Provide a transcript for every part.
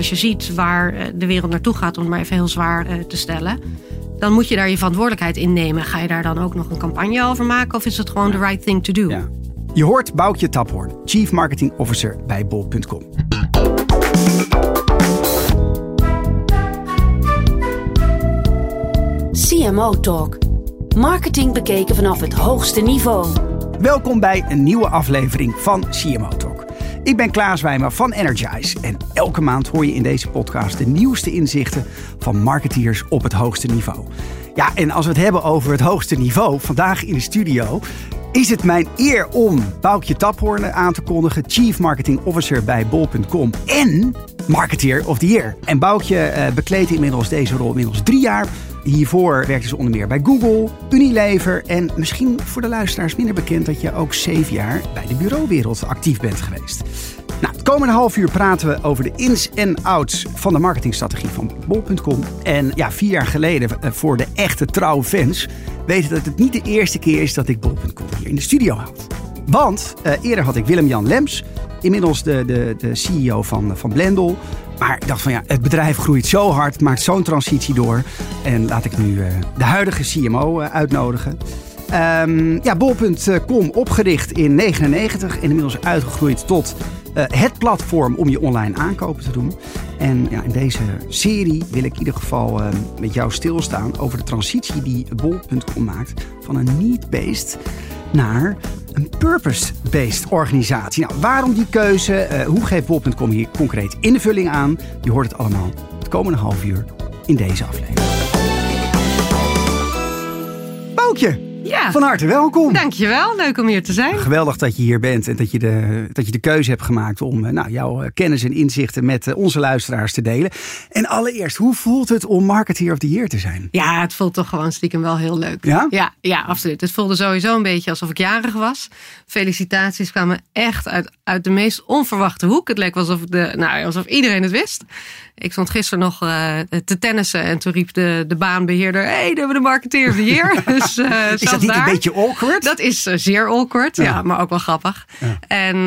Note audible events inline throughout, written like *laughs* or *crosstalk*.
Als je ziet waar eh, de wereld naartoe gaat, om het maar even heel zwaar eh, te stellen. Dan moet je daar je verantwoordelijkheid in nemen. Ga je daar dan ook nog een campagne over maken? Of is het gewoon the right thing to do? Ja. Je hoort Boukje Taphoorn, Chief Marketing Officer bij bol.com. CMO Talk. Marketing bekeken vanaf het hoogste niveau. Welkom bij een nieuwe aflevering van CMO. Ik ben Klaas Wijmer van Energize en elke maand hoor je in deze podcast de nieuwste inzichten van marketeers op het hoogste niveau. Ja, en als we het hebben over het hoogste niveau, vandaag in de studio is het mijn eer om Boukje Taphoorn aan te kondigen, Chief Marketing Officer bij bol.com en Marketeer of the Year. En Boukje uh, bekleedt inmiddels deze rol inmiddels drie jaar. Hiervoor werkte ze onder meer bij Google, Unilever en misschien voor de luisteraars minder bekend dat je ook zeven jaar bij de bureauwereld actief bent geweest. Nou, het komende half uur praten we over de ins en outs van de marketingstrategie van bol.com. En ja, vier jaar geleden, eh, voor de echte trouwe fans, weten dat het niet de eerste keer is dat ik bol.com hier in de studio houd. Want uh, eerder had ik Willem-Jan Lems, inmiddels de, de, de CEO van, van Blendel. Maar ik dacht van ja, het bedrijf groeit zo hard, maakt zo'n transitie door. En laat ik nu uh, de huidige CMO uh, uitnodigen. Um, ja, bol.com opgericht in 1999 en inmiddels uitgegroeid tot uh, het platform om je online aankopen te doen. En ja, in deze serie wil ik in ieder geval uh, met jou stilstaan over de transitie die bol.com maakt van een need-based naar een purpose-based organisatie. Nou, waarom die keuze? Uh, hoe geeft bol.com hier concreet invulling aan? Je hoort het allemaal het komende half uur in deze aflevering. Boukje! Ja. Van harte welkom. Dankjewel, leuk om hier te zijn. Geweldig dat je hier bent en dat je de, dat je de keuze hebt gemaakt om nou, jouw kennis en inzichten met onze luisteraars te delen. En allereerst, hoe voelt het om Marketeer of the Year te zijn? Ja, het voelt toch gewoon stiekem wel heel leuk. Ja? Ja, ja absoluut. Het voelde sowieso een beetje alsof ik jarig was. Felicitaties kwamen echt uit, uit de meest onverwachte hoek. Het leek alsof, de, nou, alsof iedereen het wist. Ik stond gisteren nog uh, te tennissen en toen riep de, de baanbeheerder: Hé, hey, daar hebben we de Marketeer of the Year. *laughs* dus, uh, is dat niet daar. een beetje awkward? Dat is uh, zeer awkward, ja. ja. maar ook wel grappig. Ja. En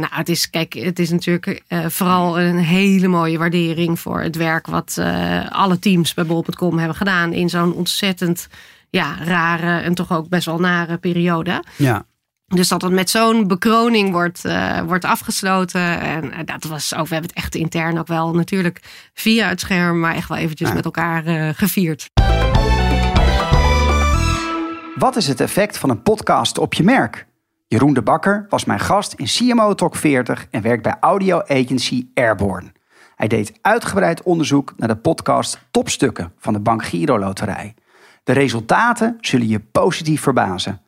nou, het is, kijk, het is natuurlijk vooral een hele mooie waardering voor het werk wat alle teams bij bol.com hebben gedaan in zo'n ontzettend ja, rare en toch ook best wel nare periode. Ja. Dus dat het met zo'n bekroning wordt, uh, wordt afgesloten. En uh, dat was ook, we hebben het echt intern ook wel natuurlijk via het scherm, maar echt wel eventjes ja. met elkaar uh, gevierd. Wat is het effect van een podcast op je merk? Jeroen de Bakker was mijn gast in CMO Talk 40 en werkt bij audio agency Airborne. Hij deed uitgebreid onderzoek naar de podcast Topstukken van de Bank Giro Loterij. De resultaten zullen je positief verbazen.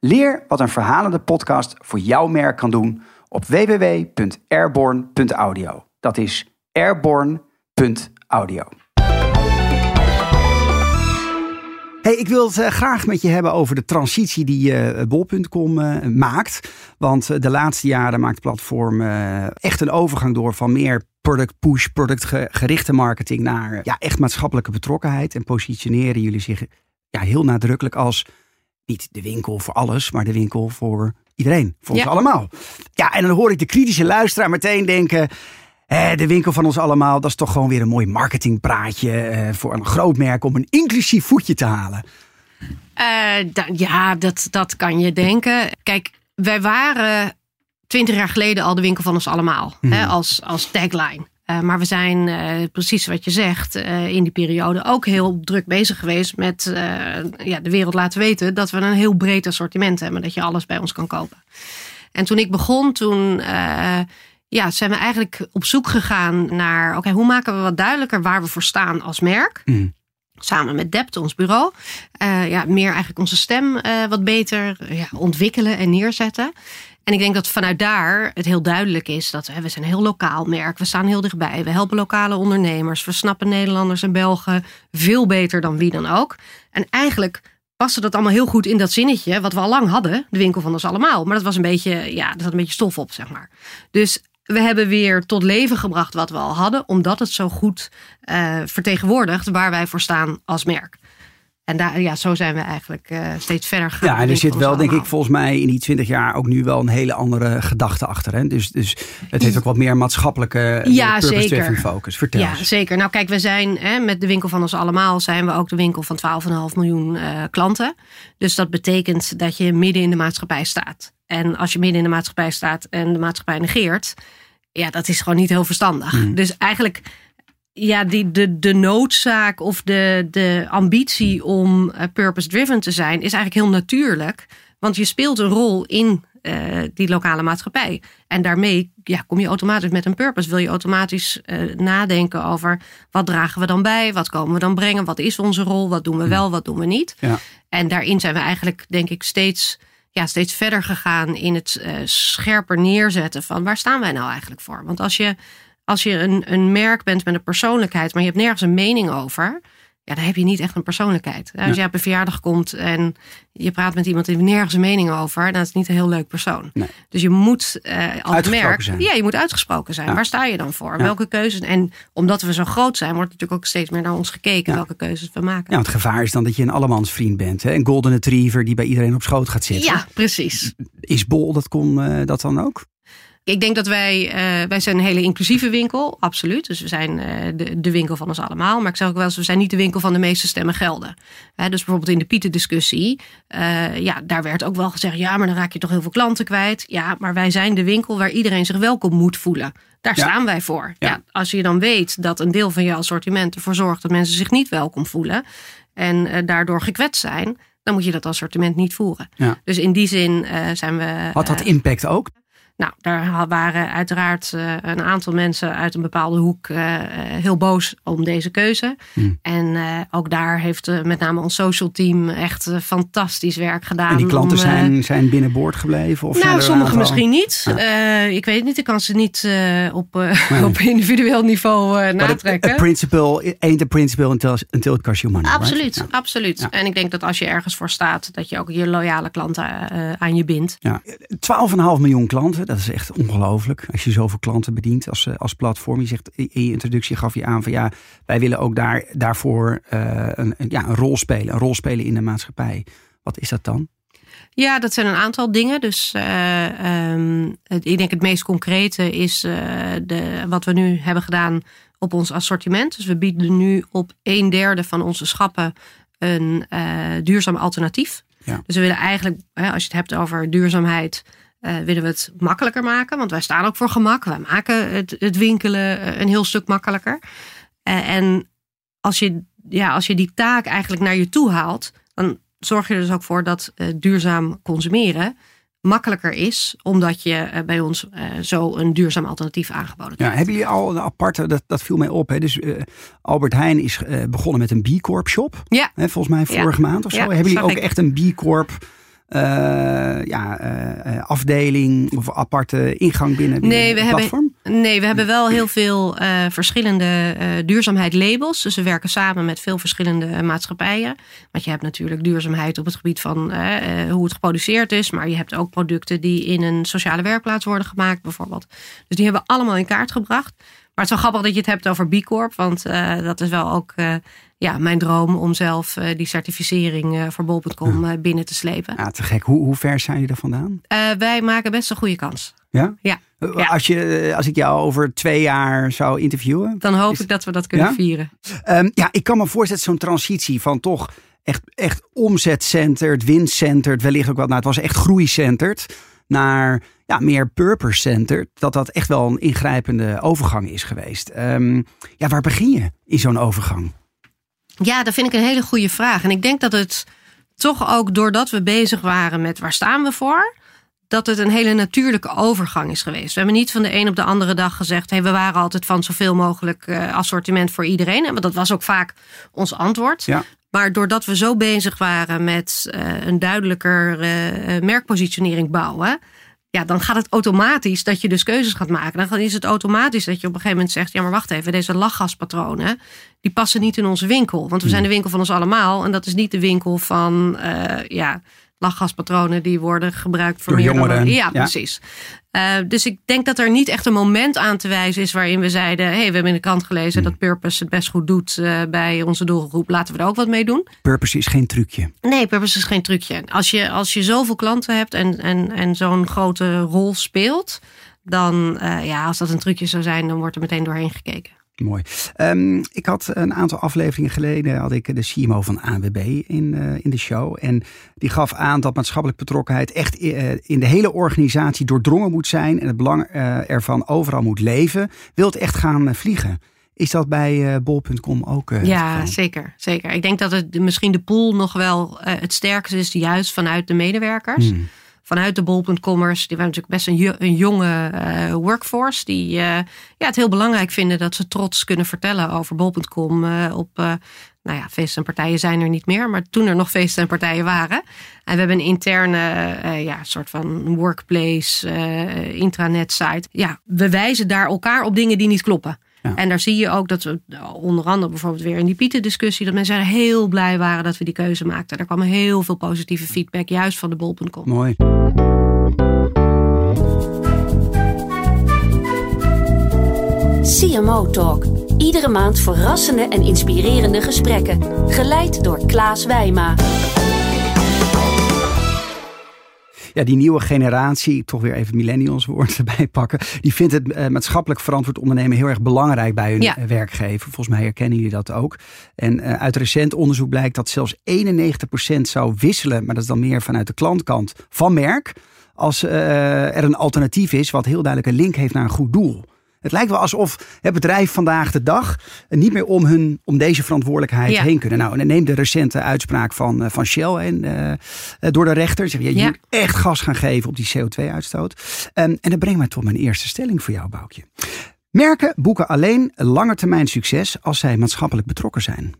Leer wat een verhalende podcast voor jouw merk kan doen op www.airborne.audio. Dat is airborne.audio. Hey, ik wil het uh, graag met je hebben over de transitie die uh, bol.com uh, maakt. Want de laatste jaren maakt het platform echt een overgang door van meer product push, productgerichte marketing naar ja, echt maatschappelijke betrokkenheid. En positioneren jullie zich ja, heel nadrukkelijk als niet de winkel voor alles, maar de winkel voor iedereen. Voor ja. ons allemaal. Ja, en dan hoor ik de kritische luisteraar meteen denken. Eh, de winkel van ons allemaal, dat is toch gewoon weer een mooi marketingpraatje eh, voor een groot merk om een inclusief voetje te halen. Uh, da, ja, dat, dat kan je denken. Kijk, wij waren twintig jaar geleden al de winkel van ons allemaal. Mhm. Hè, als, als tagline. Uh, maar we zijn uh, precies wat je zegt uh, in die periode ook heel druk bezig geweest met ja, de wereld laten weten dat we een heel breed assortiment hebben, dat je alles bij ons kan kopen. En toen ik begon, toen ja, zijn we eigenlijk op zoek gegaan naar oké, okay, hoe maken we wat duidelijker waar we voor staan als merk. Mm. Samen met Dept, ons bureau. ja, meer eigenlijk onze stem wat beter ja, ontwikkelen en neerzetten. En ik denk dat vanuit daar het heel duidelijk is dat hè, we zijn een heel lokaal merk. We staan heel dichtbij. We helpen lokale ondernemers. We snappen Nederlanders en Belgen veel beter dan wie dan ook. En eigenlijk paste dat allemaal heel goed in dat zinnetje wat we al lang hadden. De winkel van ons allemaal. Maar dat was een beetje, ja, er zat een beetje stof op, zeg maar. Dus we hebben weer tot leven gebracht wat we al hadden. Omdat het zo goed uh, vertegenwoordigt waar wij voor staan als merk. En daar, ja, zo zijn we eigenlijk uh, steeds verder gegaan. Ja, en er zit wel, denk ik, volgens mij in die twintig jaar ook nu wel een hele andere gedachte achter. Hè? Dus, dus het heeft ook wat meer maatschappelijke ja, zeker. focus. Vertel Ja, eens. zeker. Nou, kijk, we zijn hè, met de winkel van ons allemaal zijn we ook de winkel van 12,5 miljoen uh, klanten. Dus dat betekent dat je midden in de maatschappij staat. En als je midden in de maatschappij staat en de maatschappij negeert, ja, dat is gewoon niet heel verstandig. Mm. Dus eigenlijk ja, die, de, de noodzaak of de, de ambitie om uh, purpose-driven te zijn, is eigenlijk heel natuurlijk. Want je speelt een rol in uh, die lokale maatschappij. En daarmee ja, kom je automatisch met een purpose. Wil je automatisch uh, nadenken over wat dragen we dan bij? Wat komen we dan brengen? Wat is onze rol? Wat doen we wel? Wat doen we niet? Ja. En daarin zijn we eigenlijk, denk ik, steeds, ja, steeds verder gegaan in het uh, scherper neerzetten van waar staan wij nou eigenlijk voor? Want als je als je een, een merk bent met een persoonlijkheid, maar je hebt nergens een mening over, ja, dan heb je niet echt een persoonlijkheid. Als je op een verjaardag komt en je praat met iemand die nergens een mening over, dan is het niet een heel leuk persoon. Dus je moet uh, als merk, zijn. ja, je moet uitgesproken zijn. Waar sta je dan voor? Welke keuzes? En omdat we zo groot zijn, wordt natuurlijk ook steeds meer naar ons gekeken welke keuzes we maken. Ja, het gevaar is dan dat je een allemans vriend bent, hè? een golden retriever die bij iedereen op schoot gaat zitten. Ja, precies. Is Bol dat kon uh, dat dan ook? Ik denk dat wij, uh, wij zijn een hele inclusieve winkel, absoluut. Dus we zijn uh, de, de winkel van ons allemaal. Maar ik zeg ook wel eens, we zijn niet de winkel van de meeste stemmen gelden. He, dus bijvoorbeeld in de Pieten-discussie, uh, ja, daar werd ook wel gezegd, ja, maar dan raak je toch heel veel klanten kwijt. Ja, maar wij zijn de winkel waar iedereen zich welkom moet voelen. Daar ja. staan wij voor. Ja. ja. als je dan weet dat een deel van je assortiment ervoor zorgt dat mensen zich niet welkom voelen en daardoor gekwetst zijn, dan moet je dat assortiment niet voeren. Ja. Dus in die zin zijn we. Had dat impact ook? Nou, daar waren uiteraard uh, een aantal mensen uit een bepaalde hoek uh, heel boos om deze keuze. Hmm. En ook daar heeft met name ons social team echt fantastisch werk gedaan. En die klanten om, zijn, zijn binnenboord gebleven? Of nou, sommigen misschien niet. Ja. ik weet het niet, ik kan ze niet op, nee. *laughs* op individueel niveau natrekken. A principle ain't a principle until, until it costs you money. Absoluut, right? absoluut. Ja. En ik denk dat als je ergens voor staat, dat je ook je loyale klanten aan je bindt. Ja. 12,5 miljoen klanten. Dat is echt ongelooflijk. Als je zoveel klanten bedient als, als platform. Je zegt in je introductie gaf je aan van ja, wij willen ook daar, daarvoor uh, een, ja, een rol spelen. Een rol spelen in de maatschappij. Wat is dat dan? Ja, dat zijn een aantal dingen. Dus uh, um, ik denk het meest concrete is uh, de, wat we nu hebben gedaan op ons assortiment. Dus we bieden nu op een derde van onze schappen een duurzaam alternatief. Ja. Dus we willen eigenlijk, als je het hebt over duurzaamheid, uh, willen we het makkelijker maken. Want wij staan ook voor gemak. Wij maken het, het winkelen eh, een heel stuk makkelijker. Uh, en als je, ja, als je die taak eigenlijk naar je toe haalt, dan zorg je er dus ook voor dat uh, duurzaam consumeren makkelijker is, omdat je bij ons zo een duurzaam alternatief aangeboden krijgt. Ja, hebben jullie al een aparte, dat, dat viel mij op. Hè? Dus Albert Heijn is begonnen met een B Corp shop. Ja. Hè, volgens mij vorige ja. maand of zo. Ja, hebben jullie ook ik. echt een B Corp uh, ja, uh, afdeling of aparte ingang binnen, binnen nee, we het platform? Hebben, nee, we hebben wel heel veel verschillende duurzaamheidlabels. Dus we werken samen met veel verschillende maatschappijen. Want je hebt natuurlijk duurzaamheid op het gebied van hoe het geproduceerd is. Maar je hebt ook producten die in een sociale werkplaats worden gemaakt bijvoorbeeld. Dus die hebben we allemaal in kaart gebracht. Maar het is wel grappig dat je het hebt over B Corp. Want dat is wel ook ja, mijn droom om zelf uh, die certificering uh, voor bol.com uh, binnen te slepen. Ja, te gek. Hoe, hoe ver zijn jullie er vandaan? wij maken best een goede kans. Ja? Ja. Als, je, als ik jou over twee jaar zou interviewen? Dan hoop is... ik dat we dat kunnen ja? vieren. Um, ja, ik kan me voorstellen zo'n transitie van toch echt, echt omzetcenterd, winstcenterd, wellicht ook wel, nou het was echt groeicenterd naar ja, meer purpose-centered, dat dat echt wel een ingrijpende overgang is geweest. Um, ja, waar begin je in zo'n overgang? Ja, dat vind ik een hele goede vraag. En ik denk dat het toch ook doordat we bezig waren met waar staan we voor, dat het een hele natuurlijke overgang is geweest. We hebben niet van de een op de andere dag gezegd: hey, we waren altijd van zoveel mogelijk uh, assortiment voor iedereen. Want dat was ook vaak ons antwoord. Ja. Maar doordat we zo bezig waren met uh, een duidelijker uh, merkpositionering bouwen. Ja, dan gaat het automatisch dat je dus keuzes gaat maken. Dan is het automatisch dat je op een gegeven moment zegt: ja, maar wacht even, deze lachgaspatronen die passen niet in onze winkel. Want we zijn de winkel van ons allemaal en dat is niet de winkel van uh, ja, lachgaspatronen die worden gebruikt voor Door meer jongeren. Ja, ja. precies. Eh, dus ik denk dat er niet echt een moment aan te wijzen is waarin we zeiden: hey, we hebben in de krant gelezen Hmm. dat Purpose het best goed doet eh, bij onze doelgroep. Laten we er ook wat mee doen. Purpose is geen trucje. Nee, Purpose is geen trucje. Als je, als je zoveel klanten hebt en, en, en zo'n grote rol speelt, dan uh, ja, als dat een trucje zou zijn, dan wordt er meteen doorheen gekeken. Mooi. Um, ik had een aantal afleveringen geleden had ik de CMO van ANWB in, uh, in de show. En die gaf aan dat maatschappelijke betrokkenheid echt uh, in de hele organisatie doordrongen moet zijn. En het belang uh, ervan overal moet leven. Wil het echt gaan vliegen? Is dat bij bol.com ook? ja, zeker, zeker. Ik denk dat het misschien de pool nog wel het sterkste is, juist vanuit de medewerkers. Hmm vanuit de bol.commers. Die waren natuurlijk best een, een jonge uh, workforce. Die uh, ja, het heel belangrijk vinden dat ze trots kunnen vertellen over bol.com. Uh, op, nou ja, feesten en partijen zijn er niet meer. Maar toen er nog feesten en partijen waren. En we hebben een interne ja, soort van workplace, intranet site. Ja, we wijzen daar elkaar op dingen die niet kloppen. Ja. En daar zie je ook dat we onder andere bijvoorbeeld weer in die Pieten-discussie... dat mensen heel blij waren dat we die keuze maakten. Er kwam heel veel positieve feedback, juist van de bol.com. Mooi. CMO Talk. Iedere maand verrassende en inspirerende gesprekken. Geleid door Klaas Wijma. Ja, die nieuwe generatie, toch weer even millennials woord *laughs* erbij pakken. Die vindt het uh, maatschappelijk verantwoord ondernemen heel erg belangrijk bij hun ja. werkgever. Volgens mij herkennen jullie dat ook. En uh, uit recent onderzoek blijkt dat zelfs 91% zou wisselen, maar dat is dan meer vanuit de klantkant, van merk. Als uh, er een alternatief is wat heel duidelijk een link heeft naar een goed doel. Het lijkt wel alsof het bedrijf vandaag de dag niet meer om, hun, om deze verantwoordelijkheid ja. heen kunnen. Nou, en neem de recente uitspraak van, van Shell en, uh, door de rechter. Zeg, je, je ja. moet echt gas gaan geven op die CO2-uitstoot. Um, en dat brengt mij tot mijn eerste stelling voor jou, Boukje. Merken boeken alleen langetermijn succes als zij maatschappelijk betrokken zijn.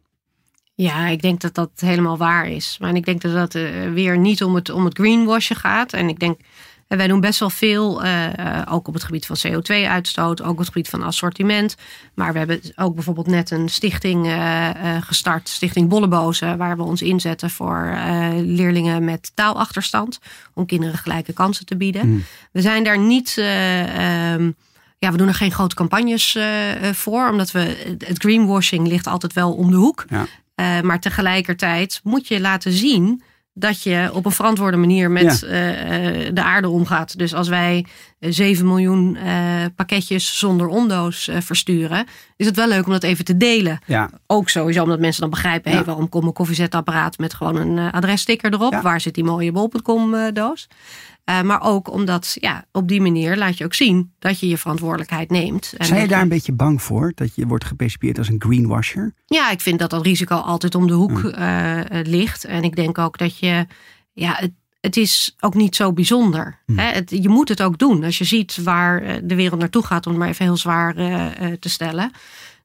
Ja, ik denk dat dat helemaal waar is. Maar ik denk dat dat uh, weer niet om het, om het greenwashen gaat. En ik denk en wij doen best wel veel, uh, ook op het gebied van CO2-uitstoot, ook op het gebied van assortiment. Maar we hebben ook bijvoorbeeld net een stichting uh, uh, gestart, Stichting Bollebozen, waar we ons inzetten voor leerlingen met taalachterstand, om kinderen gelijke kansen te bieden. Mm. We zijn daar niet. Um, ja, we doen er geen grote campagnes voor, omdat we het greenwashing ligt altijd wel om de hoek. Ja. maar tegelijkertijd moet je laten zien dat je op een verantwoorde manier met ja. uh, de aarde omgaat. Dus als wij 7 miljoen uh, pakketjes zonder ondoos uh, versturen, is het wel leuk om dat even te delen. Ja. Ook sowieso omdat mensen dan begrijpen, ja. hey, waarom komt een koffiezetapparaat met gewoon een adressticker erop? Waar zit die mooie bol.com doos? Uh, maar ook omdat, ja, op die manier laat je ook zien dat je je verantwoordelijkheid neemt. Zijn je daar een beetje bang voor? Dat je wordt gepercipieerd als een greenwasher? Ja, ik vind dat dat risico altijd om de hoek uh, ligt. En ik denk ook dat je, ja, het, het is ook niet zo bijzonder. Hm. Hè? Het, je moet het ook doen. Als je ziet waar eh, de wereld naartoe gaat, om het maar even heel zwaar uh, te stellen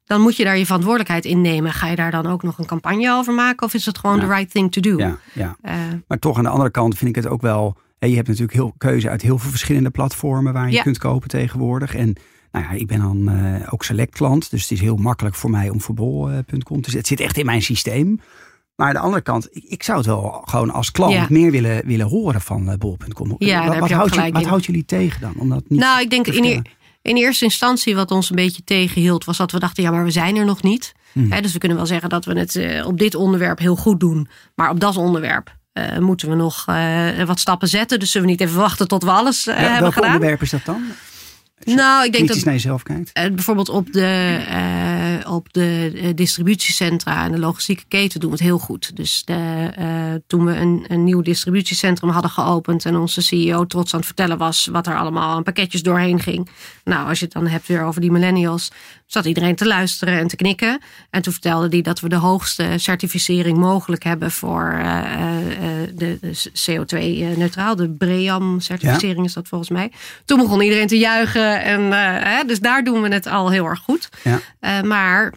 dan moet je daar je verantwoordelijkheid in nemen. Ga je daar dan ook nog een campagne over maken? Of is het gewoon ja. the right thing to do? Ja, ja. Uh, maar toch aan de andere kant vind ik het ook wel... Je hebt natuurlijk heel keuze uit heel veel verschillende platformen... waar je ja. kunt kopen tegenwoordig. En nou ja, ik ben dan uh, ook select klant. Dus het is heel makkelijk voor mij om voor bol.com te zitten. Het zit echt in mijn systeem. Maar aan de andere kant, ik, ik zou het wel gewoon als klant Ja. meer willen, willen horen van uh, bol.com. Ja, wat houdt, wat jullie tegen dan? Om dat niet Nou, ik denk in, in eerste instantie wat ons een beetje tegenhield... was dat we dachten, ja, maar we zijn er nog niet. Hmm. Dus we kunnen wel zeggen dat we het eh, op dit onderwerp heel goed doen. Maar op dat onderwerp eh, moeten we nog eh, wat stappen zetten. Dus zullen we niet even wachten tot we alles eh, Ja, hebben welk gedaan? onderwerp is dat dan? Nou, ik denk dat naar jezelf kijkt. Bijvoorbeeld op de, op de distributiecentra en de logistieke keten doen we het heel goed. Dus de, toen we een, een nieuw distributiecentrum hadden geopend en onze CEO trots aan het vertellen was wat er allemaal aan pakketjes doorheen ging. Nou, als je het dan hebt weer over die millennials, zat iedereen te luisteren en te knikken. En toen vertelde hij dat we de hoogste certificering mogelijk hebben voor eh, eh, de, de CO2-neutraal. De BREAM-certificering is dat volgens mij. Toen begon iedereen te juichen. En, eh, hè, dus daar doen we het al heel erg goed. Ja. Eh, maar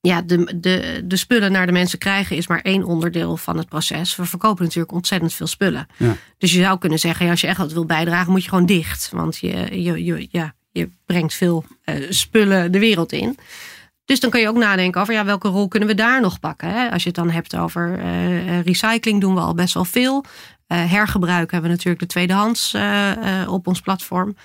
ja, de, de, de spullen naar de mensen krijgen is maar één onderdeel van het proces. We verkopen natuurlijk ontzettend veel spullen. Ja. Dus je zou kunnen zeggen, als je echt wat wil bijdragen, moet je gewoon dicht. Want je, je, je, ja, je brengt veel eh, spullen de wereld in. Dus dan kun je ook nadenken over ja, welke rol kunnen we daar nog pakken. Hè? Als je het dan hebt over eh, recycling, doen we al best wel veel. hergebruik hebben we natuurlijk de tweedehands op ons platform.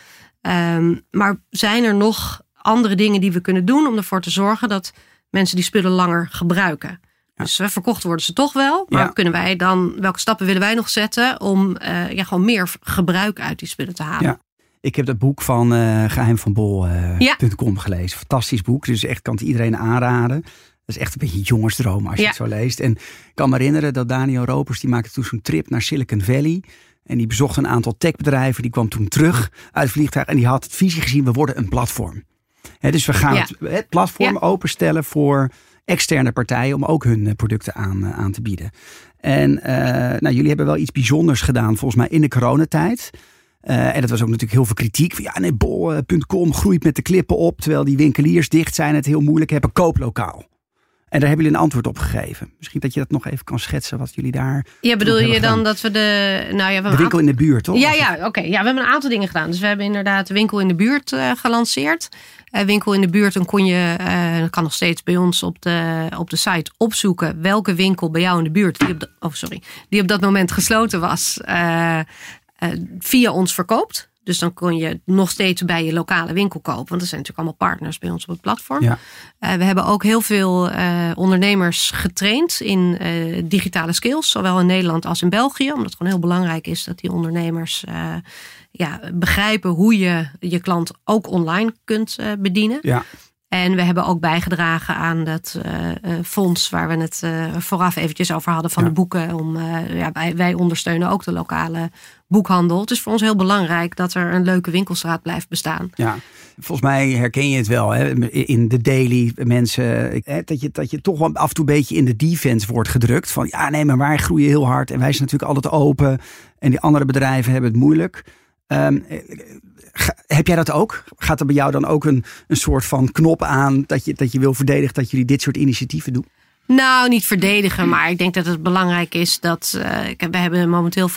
Ehm, maar zijn er nog andere dingen die we kunnen doen om ervoor te zorgen dat mensen die spullen langer gebruiken? Dus verkocht worden ze toch wel. Maar kunnen wij dan, welke stappen willen wij nog zetten om ja, gewoon meer gebruik uit die spullen te halen? Ja. Ik heb het boek van uh, Geheim van Bol.com gelezen. Fantastisch boek. Dus echt kan het iedereen aanraden. Dat is echt een beetje jongensdroom als je het zo leest. En ik kan me herinneren dat Daniel Ropers, die maakte toen zo'n trip naar Silicon Valley. En die bezocht een aantal techbedrijven. Die kwam toen terug uit het vliegtuig. En die had het visie gezien, we worden een platform. dus we gaan het, platform openstellen voor externe partijen om ook hun eh, producten aan, aan te bieden. En nou, jullie hebben wel iets bijzonders gedaan volgens mij in de coronatijd. Uh, en dat was ook natuurlijk heel veel kritiek. Van, ja, nee, bol.com groeit met de klippen op. Terwijl die winkeliers dicht zijn het heel moeilijk hebben. Kooplokaal. En daar hebben jullie een antwoord op gegeven. Misschien dat je dat nog even kan schetsen wat jullie daar. Ja, bedoel je dan dat we de. Nou ja, we de winkel in de buurt, toch? Ja, ja, oké. Ja, we hebben een aantal dingen gedaan. Dus we hebben inderdaad de winkel in de buurt uh, gelanceerd. Uh, winkel in de buurt, dan kon je, uh, kan nog steeds bij ons op de, op de site opzoeken welke winkel bij jou in de buurt, die op, de, oh, sorry, die op dat moment gesloten was, eh, via ons verkoopt. Dus dan kon je nog steeds bij je lokale winkel kopen. Want er zijn natuurlijk allemaal partners bij ons op het platform. Ja. Uh, we hebben ook heel veel uh, ondernemers getraind in uh, digitale skills. Zowel in Nederland als in België. Omdat het gewoon heel belangrijk is dat die ondernemers ja, begrijpen hoe je je klant ook online kunt bedienen. Ja. En we hebben ook bijgedragen aan dat uh, fonds waar we het uh, vooraf eventjes over hadden van de boeken. Om, ja, wij, wij, ondersteunen ook de lokale boekhandel. Het is voor ons heel belangrijk dat er een leuke winkelstraat blijft bestaan. Ja, volgens mij herken je het wel hè? in de daily mensen. Hè? Dat, je, dat je toch wel af en toe een beetje in de defense wordt gedrukt. Van ja, nee, maar wij groeien heel hard en wij zijn natuurlijk altijd open. En die andere bedrijven hebben het moeilijk. Um, heb jij dat ook? Gaat er bij jou dan ook een, een soort van knop aan dat je, dat je wil verdedigen dat jullie dit soort initiatieven doen? Nou, niet verdedigen, maar ik denk dat het belangrijk is dat. Uh, we hebben momenteel 45.000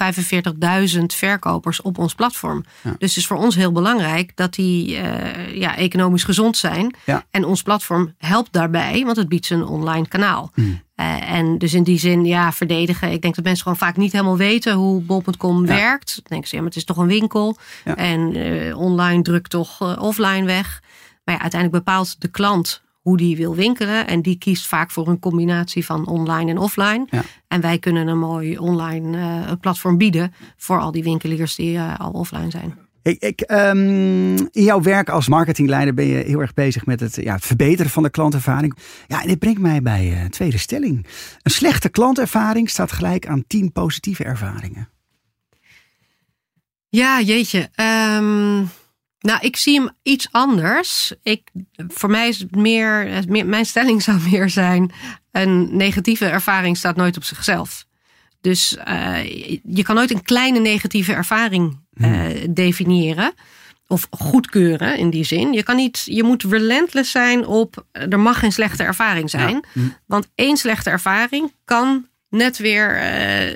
verkopers op ons platform. Dus het is voor ons heel belangrijk dat die uh, ja, economisch gezond zijn. En ons platform helpt daarbij, want het biedt ze een online kanaal. Hmm. Uh, en dus in die zin, ja, verdedigen. Ik denk dat mensen gewoon vaak niet helemaal weten hoe bol.com werkt. Dan denken ze, ja, maar het is toch een winkel. En online drukt toch offline weg. Maar ja, uiteindelijk bepaalt de klant hoe die wil winkelen. En die kiest vaak voor een combinatie van online en offline. En wij kunnen een mooi online uh, platform bieden voor al die winkeliers die uh, al offline zijn. Ik, ik, um, in jouw werk als marketingleider ben je heel erg bezig met het, ja, het verbeteren van de klantervaring. Ja, en dit brengt mij bij uh, tweede stelling. Een slechte klantervaring staat gelijk aan tien positieve ervaringen. Ja, jeetje. Um, nou, ik zie hem iets anders. Ik, voor mij is het meer, mijn stelling *laughs* zou meer zijn: een negatieve ervaring staat nooit op zichzelf. Dus uh, je kan nooit een kleine negatieve ervaring uh, definiëren of goedkeuren in die zin. Je, kan niet, je moet relentless zijn op er mag geen slechte ervaring zijn. Ja. Want één slechte ervaring kan net weer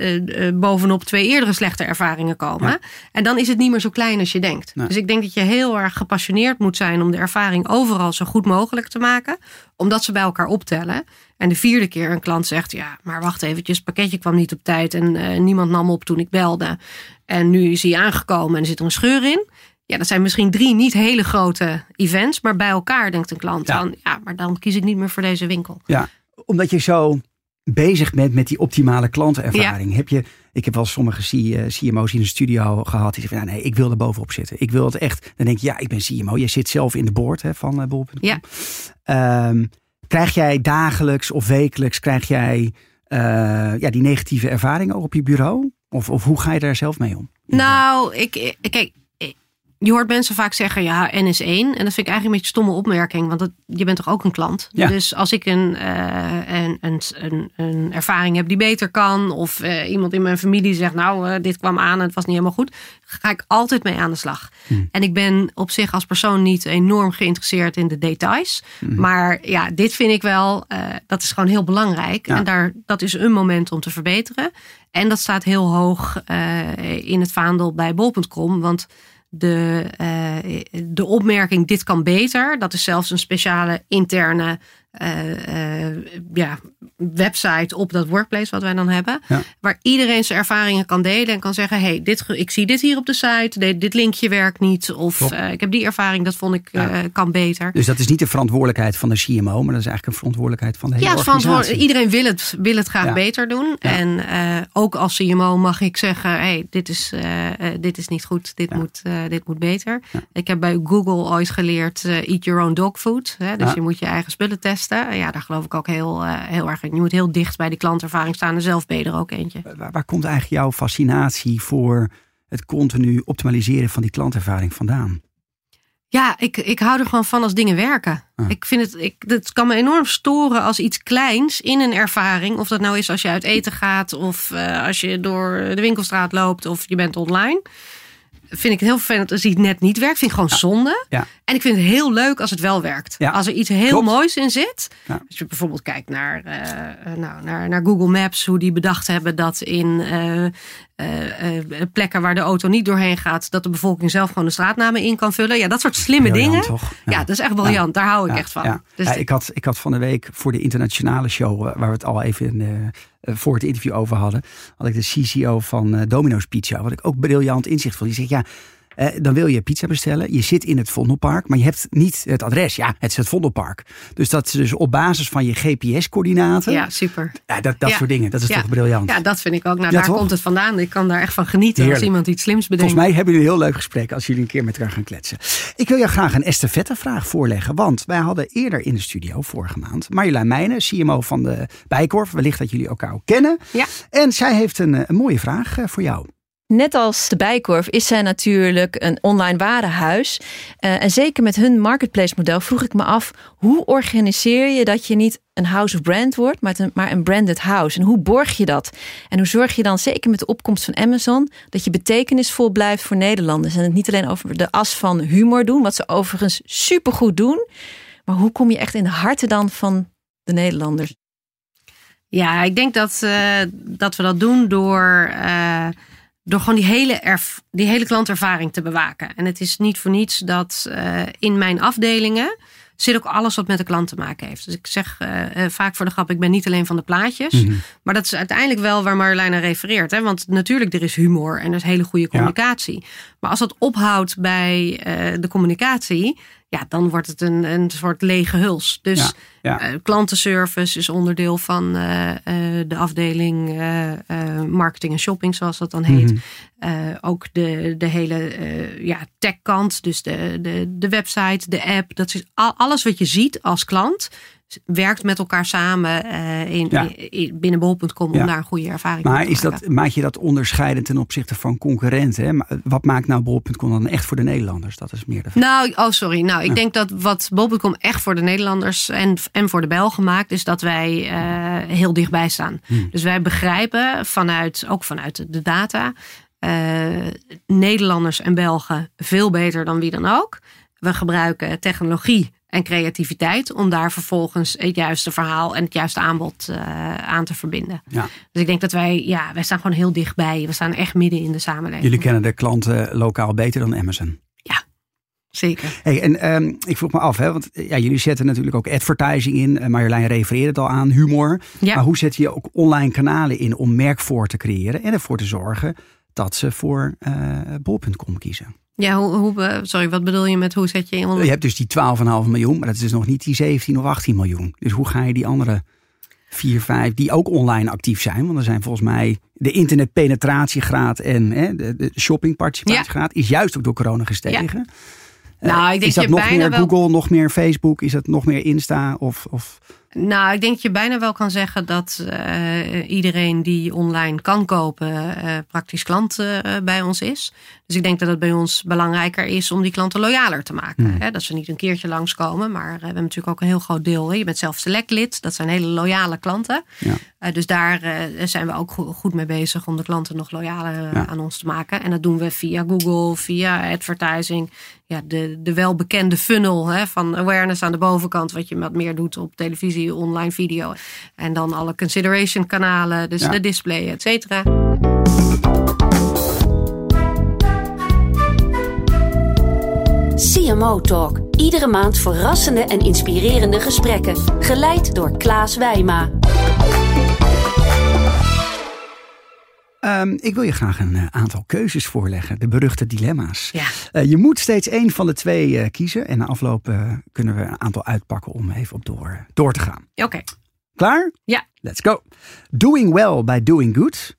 uh, bovenop twee eerdere slechte ervaringen komen. En dan is het niet meer zo klein als je denkt. Dus ik denk dat je heel erg gepassioneerd moet zijn om de ervaring overal zo goed mogelijk te maken. Omdat ze bij elkaar optellen. En de vierde keer een klant zegt: Ja, maar wacht eventjes, het pakketje kwam niet op tijd en niemand nam op toen ik belde. En nu is hij aangekomen en er zit er een scheur in. Ja, dat zijn misschien drie niet hele grote events, maar bij elkaar denkt een klant dan: Ja, maar dan kies ik niet meer voor deze winkel. Ja, omdat je zo bezig bent met die optimale klantenervaring. Heb je, ik heb wel sommige CMO's in de studio gehad die zeggen: nee, ik wil er bovenop zitten. Ik wil het echt. Dan denk je, ja, ik ben CMO. Je zit zelf in de board hè, van uh, Bol.com. Ja. Um, krijg jij dagelijks of wekelijks krijg jij uh, ja, die negatieve ervaringen ook op je bureau? Of, of hoe ga je daar zelf mee om? Nou, ik, kijk, je hoort mensen vaak zeggen, ja, N is één. En dat vind ik eigenlijk een beetje een stomme opmerking, want dat, je bent toch ook een klant? Ja. Dus als ik een, uh, een, een, een, ervaring heb die beter kan, of uh, iemand in mijn familie zegt, nou, uh, dit kwam aan en het was niet helemaal goed, ga ik altijd mee aan de slag. Hmm. En ik ben op zich als persoon niet enorm geïnteresseerd in de details. Hmm. Maar ja, dit vind ik wel, dat is gewoon heel belangrijk. Ja. En daar, dat is een moment om te verbeteren. En dat staat heel hoog in het vaandel bij bol.com, want de, uh, de opmerking dit kan beter. Dat is zelfs een speciale interne eh, eh, ja, website op dat workplace wat wij dan hebben. Ja. Waar iedereen zijn ervaringen kan delen en kan zeggen: hey, dit, ik zie dit hier op de site, dit, linkje werkt niet. Of eh, ik heb die ervaring, dat vond ik Ja. kan beter. Dus dat is niet de verantwoordelijkheid van de CMO, maar dat is eigenlijk een verantwoordelijkheid van de hele Ja, organisatie. iedereen wil het, wil het graag Ja. beter doen. En ook als CMO mag ik zeggen: hey, dit, is, dit is niet goed, dit, moet, dit moet beter. Ik heb bij Google ooit geleerd: eat your own dog food. Hè? Dus je moet je eigen spullen testen. Ja, daar geloof ik ook heel, eh, heel erg in. Je moet heel dicht bij die klantervaring staan. En zelf ben je er ook eentje. Waar, waar komt eigenlijk jouw fascinatie voor het continu optimaliseren van die klantervaring vandaan? Ja, ik, ik hou er gewoon van als dingen werken. Ah. Ik vind het, ik, het kan me enorm storen als iets kleins in een ervaring, of dat nou is als je uit eten gaat, of eh, als je door de winkelstraat loopt, of je bent online. Vind ik heel vervelend als iets net niet werkt. Vind ik gewoon zonde. Ja. En ik vind het heel leuk als het wel werkt. Ja. Als er iets heel Klopt. moois in zit. Ja. Als je bijvoorbeeld kijkt naar, eh, eh, nou, naar, naar Google Maps, hoe die bedacht hebben dat in eh, plekken waar de auto niet doorheen gaat, dat de bevolking zelf gewoon de straatnamen in kan vullen. Ja, dat soort slimme Briljant, dingen. toch? Ja. dat is echt briljant. Daar hou ik echt van. Ja. Dus Ja, ik, had, ik had van de week voor de internationale show, waar we het al even in, voor het interview over hadden, had ik de CCO van eh, Domino's Pizza, wat ik ook briljant inzicht vond. Die zegt, ja, eh, dan wil je pizza bestellen. Je zit in het Vondelpark, maar je hebt niet het adres. Ja, het is het Vondelpark. Dus dat is dus op basis van je GPS-coördinaten. ja, super. Ja, dat, dat Ja. soort dingen. Dat is toch briljant. Ja, dat vind ik ook. Nou, daar toch? komt het vandaan. Ik kan daar echt van genieten Heerlijk. als iemand iets slims bedenkt. Volgens mij hebben jullie een heel leuk gesprek als jullie een keer met elkaar gaan kletsen. Ik wil jou graag een estafettevraag voorleggen. Want wij hadden eerder in de studio vorige maand Marjolein Meijnen, CMO van de Bijkorf. Wellicht dat jullie elkaar ook kennen. Ja. En zij heeft een, eh, een mooie vraag eh, voor jou. Net als de Bijkorf is zij natuurlijk een online warenhuis. Eh, en zeker met hun marketplace model vroeg ik me af... hoe organiseer je dat je niet een house of brand wordt... maar een, maar een branded house? En hoe borg je dat? En hoe zorg je dan, zeker met de opkomst van Amazon... dat je betekenisvol blijft voor Nederlanders? En het niet alleen over de as van humor doen... wat ze overigens supergoed doen... maar hoe kom je echt in de harten dan van de Nederlanders? Ja, ik denk dat, eh, dat we dat doen door, eh, door gewoon die hele, erf, die hele klantervaring te bewaken. En het is niet voor niets dat eh, in mijn afdelingen zit ook alles wat met de klant te maken heeft. Dus ik zeg eh, eh, vaak voor de grap, ik ben niet alleen van de plaatjes. Mhm. Maar dat is uiteindelijk wel waar Marjolein aan refereert. Hè? Want natuurlijk, er is humor en er is hele goede communicatie. Maar als dat ophoudt bij de communicatie... ja, dan wordt het een, een soort lege huls. Dus Ja, ja. eh, klantenservice is onderdeel van eh, eh, de afdeling marketing en shopping, zoals dat dan heet. Mhm. Ook de, de hele ja, tech-kant, dus de, de, de website, de app. Dat is al, alles wat je ziet als klant, werkt met elkaar samen eh, in, Ja. in- binnen bol.com Ja. om daar een goede ervaring Maar te is maken. dat, maak je dat onderscheidend ten opzichte van concurrenten? Hè? Wat maakt nou bol.com dan echt voor de Nederlanders? Dat is meer de vraag. Nou, oh sorry. Nou, ik denk dat wat bol.com echt voor de Nederlanders en, en voor de Belgen maakt, is dat wij eh, heel dichtbij staan. Hmm. Dus wij begrijpen vanuit, ook vanuit de data, eh, Nederlanders en Belgen veel beter dan wie dan ook. We gebruiken technologie en creativiteit om daar vervolgens het juiste verhaal en het juiste aanbod eh, aan te verbinden. Ja. Dus ik denk dat wij, ja, wij staan gewoon heel dichtbij. We staan echt midden in de samenleving. Jullie kennen de klanten lokaal beter dan Amazon. Zeker. Hey, en ehm, ik vroeg me af, hè, want eh, ja, jullie zetten natuurlijk ook advertising in. Eh, Marjolein refereerde het al aan, humor. Ja. Maar hoe zet je ook online kanalen in om merk voor te creëren en ervoor te zorgen dat ze voor eh bol.com kiezen? Ja, hoe, hoe, eh, sorry, wat bedoel je met hoe zet je in? Je hebt dus die 12,5 miljoen, maar dat is dus nog niet die 17 of 18 miljoen. Dus hoe ga je die andere 4, 5, die ook online actief zijn? Want er zijn volgens mij de internetpenetratiegraad en hè, de, de shoppingparticipatiegraad is juist ook door corona gestegen. Eh, Nou, ik denk is dat je nog bijna meer wel- Google, nog meer Facebook? Is dat nog meer Insta? Of, of... Nou, ik denk dat je bijna wel kan zeggen dat eh, iedereen die online kan kopen, eh, praktisch klant eh, bij ons is. Dus ik denk dat het bij ons belangrijker is om die klanten loyaler te maken. Hmm. Hè? Dat ze niet een keertje langskomen, maar we hebben natuurlijk ook een heel groot deel. Hè? Je bent zelf select lid, dat zijn hele loyale klanten. Ja. Eh, dus daar eh, zijn we ook go- goed mee bezig om de klanten nog loyaler eh, Ja. aan ons te maken. En dat doen we via Google, via advertising. Ja, de, de welbekende funnel hè, van awareness aan de bovenkant. Wat je wat meer doet op televisie, online video. En dan alle consideration kanalen, dus Ja. de display, et cetera. CMO Talk. Iedere maand verrassende en inspirerende gesprekken. Geleid door Klaas Wijma. Ehm, ik wil je graag een eh, aantal keuzes voorleggen, de beruchte dilemma's. Ja. Eh, je moet steeds één van de twee eh, kiezen en na afloop kunnen we een aantal uitpakken om even op door, door te gaan. Oké. Klaar? Ja. Let's go. Doing well by doing good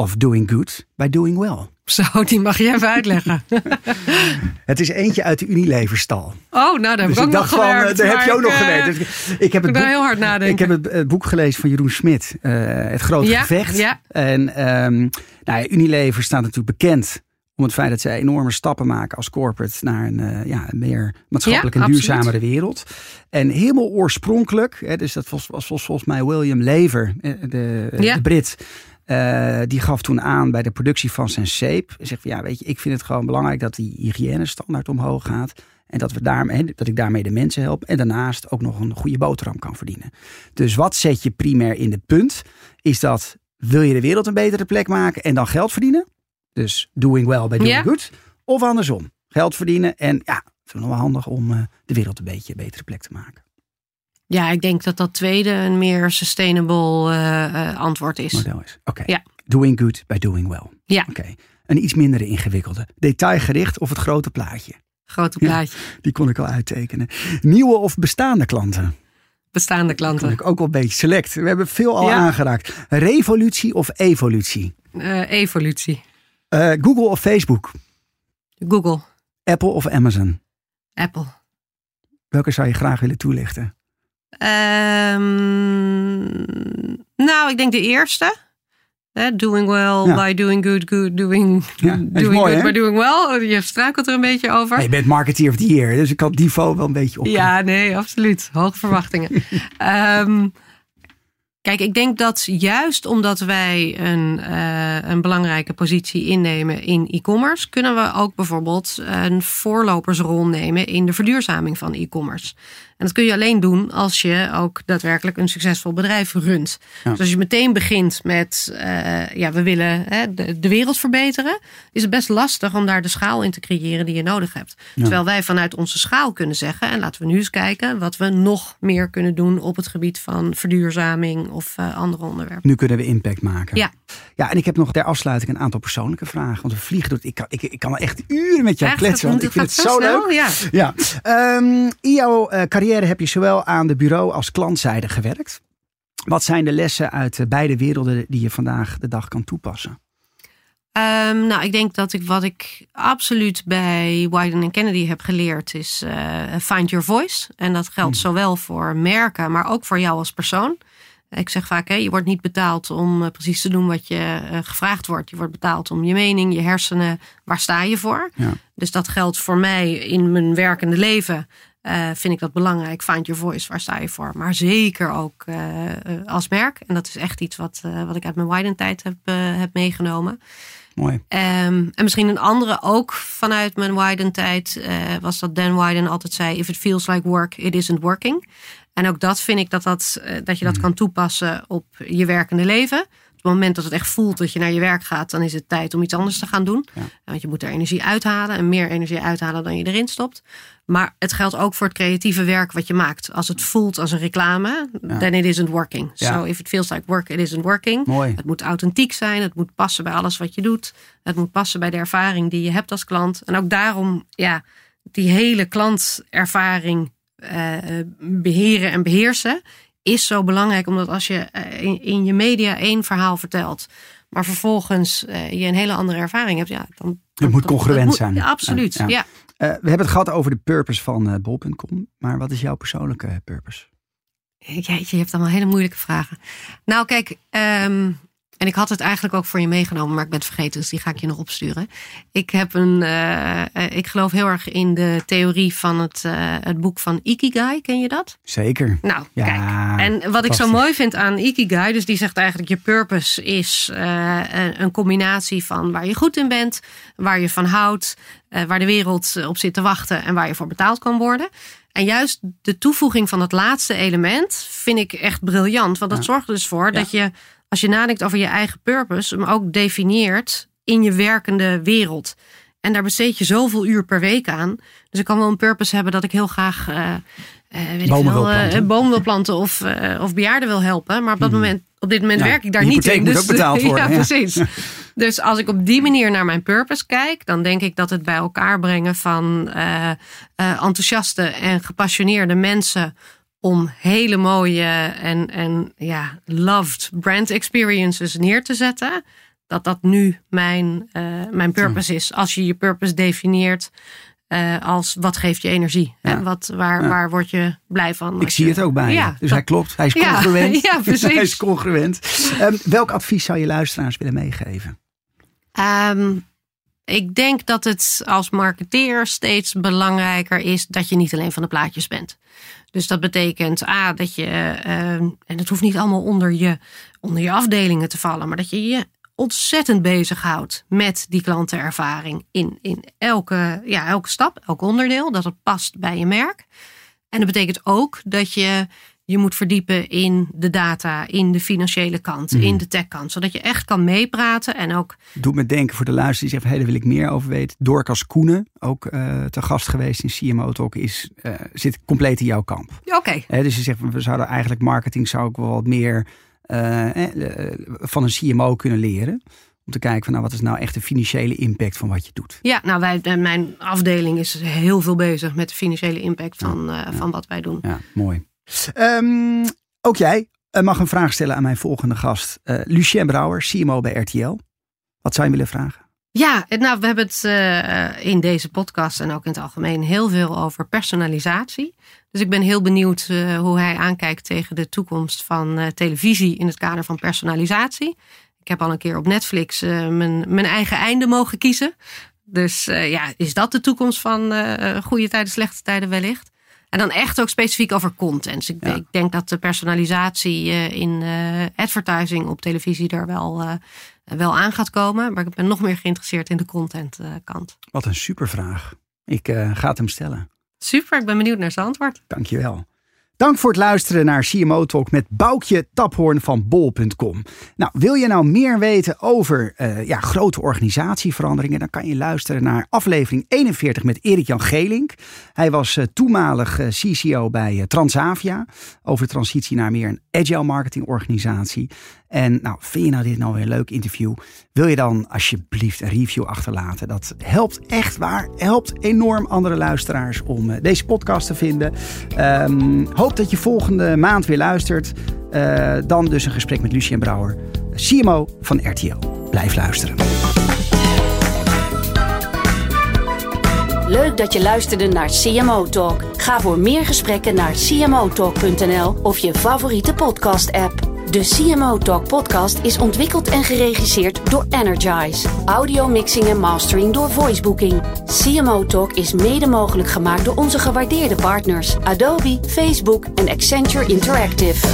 of doing good by doing well? Zo, die mag je even uitleggen. *laughs* Het is eentje uit de Unilever-stal. Oh, nou, daar heb Dus ik ook nog van, gewerkt. daar heb je ook ik, nog gewerkt. Dus ik heb het boek, heel hard nadenken. ik heb het, het boek gelezen van Jeroen Smit, eh, Het Grote Ja, Gevecht. ja. En ehm, nou Unilever staat natuurlijk bekend om het feit dat zij enorme stappen maken als corporate naar een, eh, ja, een meer maatschappelijk Ja, en absoluut. duurzamere wereld. En helemaal oorspronkelijk, hè, dus dat was, was, was volgens mij William Lever, eh, de, Ja. de Brit. Eh, die gaf toen aan bij de productie van zijn zeep. Zegt van ja, weet je, ik vind het gewoon belangrijk dat die hygiënestandaard omhoog gaat. En dat, we daarmee, dat ik daarmee de mensen help. En daarnaast ook nog een goede boterham kan verdienen. Dus wat zet je primair in de punt? Is dat wil je de wereld een betere plek maken en dan geld verdienen? Dus doing well by doing Ja. good. Of andersom. Geld verdienen en ja, het is nog wel handig om eh, de wereld een beetje een betere plek te maken. Ja, ik denk dat dat tweede een meer sustainable eh, eh, antwoord is. Model is. Oké. Ja. Doing good by doing well. Ja. Oké. Een iets minder ingewikkelde. Detailgericht of het grote plaatje. Grote Ja. plaatje. Die kon ik al uittekenen. Nieuwe of bestaande klanten. Bestaande klanten. ik ook wel een beetje select. We hebben veel al Ja. aangeraakt. Revolutie of evolutie? Eh, evolutie. Google of Facebook? Google. Apple of Amazon? Apple. Welke zou je graag willen toelichten? Ehm, nou, ik denk de eerste. Hè, doing well Ja. by doing good, good doing, Ja, *laughs* doing mooi, good hè? by doing well. Je struikelt er een beetje over. Ja, je bent marketeer of the year, dus ik had die niveau wel een beetje op. Ja, nee, absoluut. Hoge verwachtingen. *laughs* Ehm, kijk, ik denk dat juist omdat wij een, eh, een belangrijke positie innemen in e-commerce, kunnen we ook bijvoorbeeld een voorlopersrol nemen in de verduurzaming van e-commerce. En dat kun je alleen doen als je ook daadwerkelijk een succesvol bedrijf runt. Ja. Dus als je meteen begint met, eh, ja, we willen hè, de, de wereld verbeteren, is het best lastig om daar de schaal in te creëren die je nodig hebt. Terwijl wij vanuit onze schaal kunnen zeggen, en laten we nu eens kijken wat we nog meer kunnen doen op het gebied van verduurzaming of eh, andere onderwerpen. Nu kunnen we impact maken. Ja. Ja, en ik heb nog ter afsluiting een aantal persoonlijke vragen. Want we vliegen door. het- Ik kan, ik, ik kan echt uren met jou Echt? kletsen. Want ik vind het zo snel? leuk. Ja. Ja. Ehm, in jouw eh, carrière heb je zowel aan de bureau als klantzijde gewerkt. Wat zijn de lessen uit eh, beide werelden die je vandaag de dag kan toepassen? Ehm, nou, ik denk dat ik wat ik absoluut bij Wyden Kennedy heb geleerd is find your voice. En dat geldt zowel voor merken, maar ook voor jou als persoon. Ik zeg vaak, hè, je wordt niet betaald om eh, precies te doen wat je eh, gevraagd wordt. Je wordt betaald om je mening, je hersenen. Waar sta je voor? Ja. Dus dat geldt voor mij in mijn werkende leven. eh, vind ik dat belangrijk. Find your voice, waar sta je voor? Maar zeker ook als merk. En dat is echt iets wat, wat ik uit mijn Wyden-tijd heb, eh, heb meegenomen. Mooi. Ehm, en misschien een andere ook vanuit mijn Wyden-tijd eh, was dat Dan Wyden altijd zei: If it feels like work, it isn't working. En ook dat vind ik dat, dat, eh, dat je dat kan toepassen op je werkende leven. Op het moment dat het echt voelt dat je naar je werk gaat, dan is het tijd om iets anders te gaan doen. Ja. Want je moet er energie uithalen en meer energie uithalen dan je erin stopt. Maar het geldt ook voor het creatieve werk wat je maakt. Als het voelt als een reclame, then it isn't working. Ja. So if it feels like work, it isn't working. Mooi. Het moet authentiek zijn. Het moet passen bij alles wat je doet. Het moet passen bij de ervaring die je hebt als klant. En ook daarom, ja, die hele klantervaring eh, beheren en beheersen is zo belangrijk. Omdat als je eh, in, in je media één verhaal vertelt, maar vervolgens je een hele andere ervaring hebt, ja, dan. Het moet congruent moet- zijn. Ja, absoluut. Ja, Ja, ja. We hebben het gehad over de purpose van bol.com. Maar wat is jouw persoonlijke purpose? Jeetje, je hebt allemaal hele moeilijke vragen. Nou, kijk, ehm, en ik had het eigenlijk ook voor je meegenomen, maar ik ben het vergeten, dus die ga ik je nog opsturen. Ik heb een, eh, eh, ik geloof heel erg in de theorie van het, eh, het boek van Ikigai. Ken je dat? Zeker. Nou, Ja, kijk. En wat ik zo mooi vind aan Ikigai, dus die zegt eigenlijk je purpose is een, combinatie van waar je goed in bent, waar je van houdt, waar de wereld op zit te wachten en waar je voor betaald kan worden. En juist de toevoeging van het laatste element vind ik echt briljant. Want dat Ja. zorgt er dus voor dat je, als je nadenkt over je eigen purpose, hem ook definieert in je werkende wereld. En daar besteed je zoveel uur per week aan. Dus ik kan wel een purpose hebben dat ik heel graag uh, weet bomen, wil planten. bomen wil planten of, of bejaarden wil helpen. Maar op, dat moment, op dit moment Ja, werk ik daar niet in. moet Dus, ook betaald *laughs* worden, ja, ja. precies. Dus als ik op die manier naar mijn purpose kijk, dan denk ik dat het bij elkaar brengen van enthousiaste en gepassioneerde mensen om hele mooie en, en ja, loved brand experiences neer te zetten. Dat dat nu mijn, uh, mijn purpose is. Als je je purpose definieert uh, als wat geeft je energie? Ja. En wat, waar, Ja. waar word je blij van? Ik zie je- het ook bij. Ja, Dus dat- hij klopt. Hij is congruent. *laughs* ja, *laughs* precies. hij is congruent. Ehm, welk advies zou je luisteraars willen meegeven? Ehm, ik denk dat het als marketeer steeds belangrijker is dat je niet alleen van de plaatjes bent. Dus dat betekent A, dat je, ehm, en het hoeft niet allemaal onder je, onder je afdelingen te vallen, maar dat je je ontzettend bezighoudt met die klantenervaring in, in elke, ja, elke stap, elk onderdeel, dat het past bij je merk. En dat betekent ook dat je je moet verdiepen in de data, in de financiële kant, in de techkant, zodat je echt kan meepraten en ook Doe me denken voor de luisteraar die zegt, hey, daar wil ik meer over weten. Dorcas Koenen, ook eh, te gast geweest in CMO Talk, is, eh, zit compleet in jouw kamp. Oké, dus je zegt, we zouden eigenlijk marketing zou ik wel wat meer eh, van een CMO kunnen leren. Om te kijken van nou, wat is nou echt de financiële impact van wat je doet. Ja, nou, wij, mijn afdeling is heel veel bezig met de financiële impact van, van wat wij doen. Ja, mooi. Ehm, ook jij eh, mag een vraag stellen aan mijn volgende gast. eh, Lucien Brouwer, CMO bij RTL. Wat zou je willen vragen? Ja, nou, we hebben het eh, in deze podcast en ook in het algemeen heel veel over personalisatie. Dus ik ben heel benieuwd hoe hij aankijkt tegen de toekomst van televisie in het kader van personalisatie. Ik heb al een keer op Netflix mijn, mijn eigen einde mogen kiezen. Dus ja, is dat de toekomst van goede tijden, slechte tijden wellicht? En dan echt ook specifiek over content. Ik, Ja. ik denk dat de personalisatie eh, in eh, advertising op televisie er wel, eh, wel aan gaat komen. Maar ik ben nog meer geïnteresseerd in de content eh, kant. Wat een supervraag. Ik eh, ga het hem stellen. Super, ik ben benieuwd naar zijn antwoord. Dankjewel. Dank voor het luisteren naar CMO Talk met Boukje Taphoorn van bol.com. Nou, wil je nou meer weten over eh, ja, grote organisatieveranderingen? Dan kan je luisteren naar aflevering 41 met Erik-Jan Gelink. Hij was eh, toenmalig eh, CCO bij Transavia. Over transitie naar meer een agile marketing organisatie. En nou, vind je nou dit nou weer een leuk interview? Wil je dan alsjeblieft een review achterlaten? Dat helpt echt waar. Helpt enorm andere luisteraars om eh, deze podcast te vinden. Ehm, hoop dat je volgende maand weer luistert. Eh, dan dus een gesprek met Lucien Brouwer, CMO van RTL. Blijf luisteren. Leuk dat je luisterde naar CMO Talk. Ga voor meer gesprekken naar cmotalk.nl of je favoriete podcast-app. De CMO Talk podcast is ontwikkeld en geregisseerd door Energize. Audio mixing en mastering door Voicebooking. CMO Talk is mede mogelijk gemaakt door onze gewaardeerde partners Adobe, Facebook en Accenture Interactive.